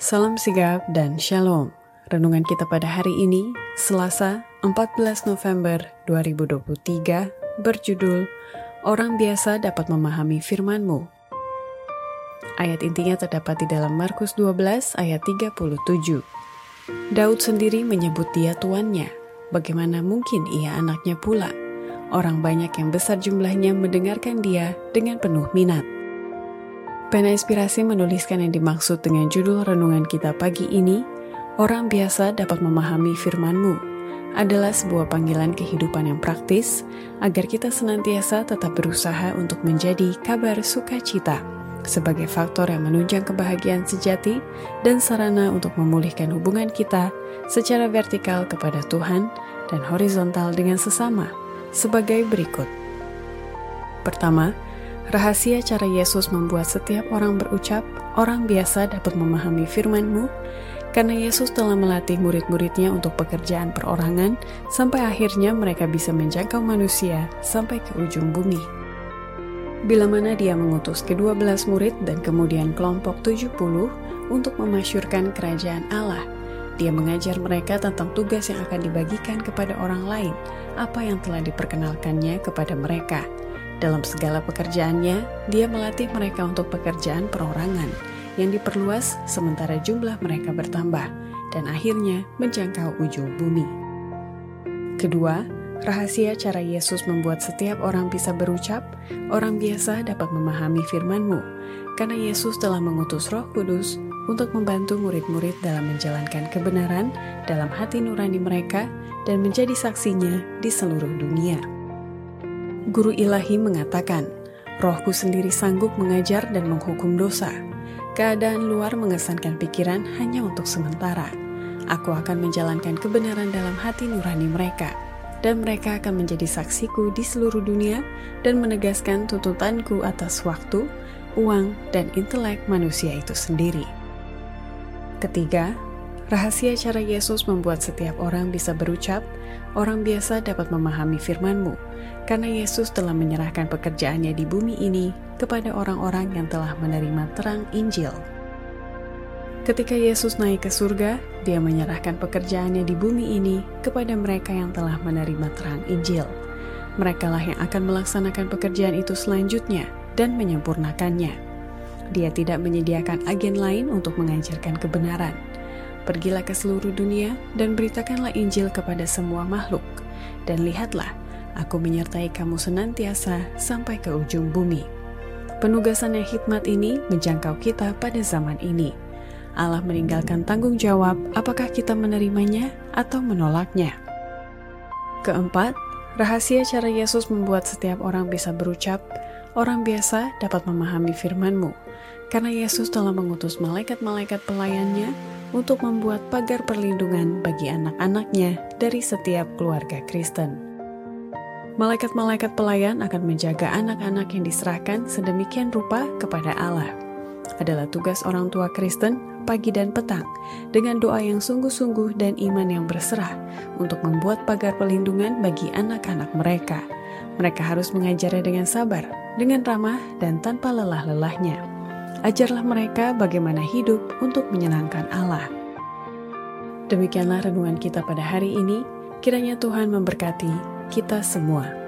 Salam sigap dan shalom. Renungan kita pada hari ini, Selasa 14 November 2023, berjudul Orang Biasa Dapat Memahami Firman-Mu. Ayat intinya terdapat di dalam Markus 12 ayat 37. Daud sendiri menyebut dia tuannya. Bagaimana mungkin ia anaknya pula? Orang banyak yang besar jumlahnya mendengarkan dia dengan penuh minat. Pena Inspirasi menuliskan yang dimaksud dengan judul renungan kita pagi ini, Orang biasa dapat memahami firman-Mu, adalah sebuah panggilan kehidupan yang praktis agar kita senantiasa tetap berusaha untuk menjadi kabar sukacita sebagai faktor yang menunjang kebahagiaan sejati dan sarana untuk memulihkan hubungan kita secara vertikal kepada Tuhan dan horizontal dengan sesama sebagai berikut. Pertama, Rahasia cara Yesus membuat setiap orang berucap, orang biasa dapat memahami firman-Mu, karena Yesus telah melatih murid-muridnya untuk pekerjaan perorangan, sampai akhirnya mereka bisa menjangkau manusia sampai ke ujung bumi. Bila mana dia mengutus kedua belas murid dan kemudian kelompok 70 untuk memasyurkan kerajaan Allah, dia mengajar mereka tentang tugas yang akan dibagikan kepada orang lain, apa yang telah diperkenalkannya kepada mereka – dalam segala pekerjaannya, dia melatih mereka untuk pekerjaan perorangan yang diperluas sementara jumlah mereka bertambah dan akhirnya menjangkau ujung bumi. Kedua, rahasia cara Yesus membuat setiap orang bisa berucap, orang biasa dapat memahami firman-Mu, karena Yesus telah mengutus Roh Kudus untuk membantu murid-murid dalam menjalankan kebenaran dalam hati nurani mereka dan menjadi saksinya di seluruh dunia. Guru ilahi mengatakan, rohku sendiri sanggup mengajar dan menghukum dosa. Keadaan luar mengesankan pikiran hanya untuk sementara. Aku akan menjalankan kebenaran dalam hati nurani mereka, dan mereka akan menjadi saksiku di seluruh dunia dan menegaskan tuntutanku atas waktu, uang, dan intelek manusia itu sendiri. Ketiga, rahasia cara Yesus membuat setiap orang bisa berucap, orang biasa dapat memahami firman-Mu karena Yesus telah menyerahkan pekerjaannya di bumi ini kepada orang-orang yang telah menerima terang Injil. Ketika Yesus naik ke surga, Dia menyerahkan pekerjaannya di bumi ini kepada mereka yang telah menerima terang Injil. Merekalah yang akan melaksanakan pekerjaan itu selanjutnya dan menyempurnakannya. Dia tidak menyediakan agen lain untuk mengajarkan kebenaran. Pergilah ke seluruh dunia dan beritakanlah Injil kepada semua makhluk, dan lihatlah Aku menyertai kamu senantiasa sampai ke ujung bumi. Penugasan yang hikmat ini menjangkau kita pada zaman ini. Allah meninggalkan tanggung jawab apakah kita menerimanya atau menolaknya. Keempat, rahasia cara Yesus membuat setiap orang bisa berucap, orang biasa dapat memahami firman-Mu, karena Yesus telah mengutus malaikat-malaikat pelayannya untuk membuat pagar perlindungan bagi anak-anaknya dari setiap keluarga Kristen. Malaikat-malaikat pelayan akan menjaga anak-anak yang diserahkan sedemikian rupa kepada Allah. Adalah tugas orang tua Kristen pagi dan petang dengan doa yang sungguh-sungguh dan iman yang berserah untuk membuat pagar pelindungan bagi anak-anak mereka. Mereka harus mengajarnya dengan sabar, dengan ramah, dan tanpa lelah-lelahnya. Ajarlah mereka bagaimana hidup untuk menyenangkan Allah. Demikianlah renungan kita pada hari ini. Kiranya Tuhan memberkati kita semua.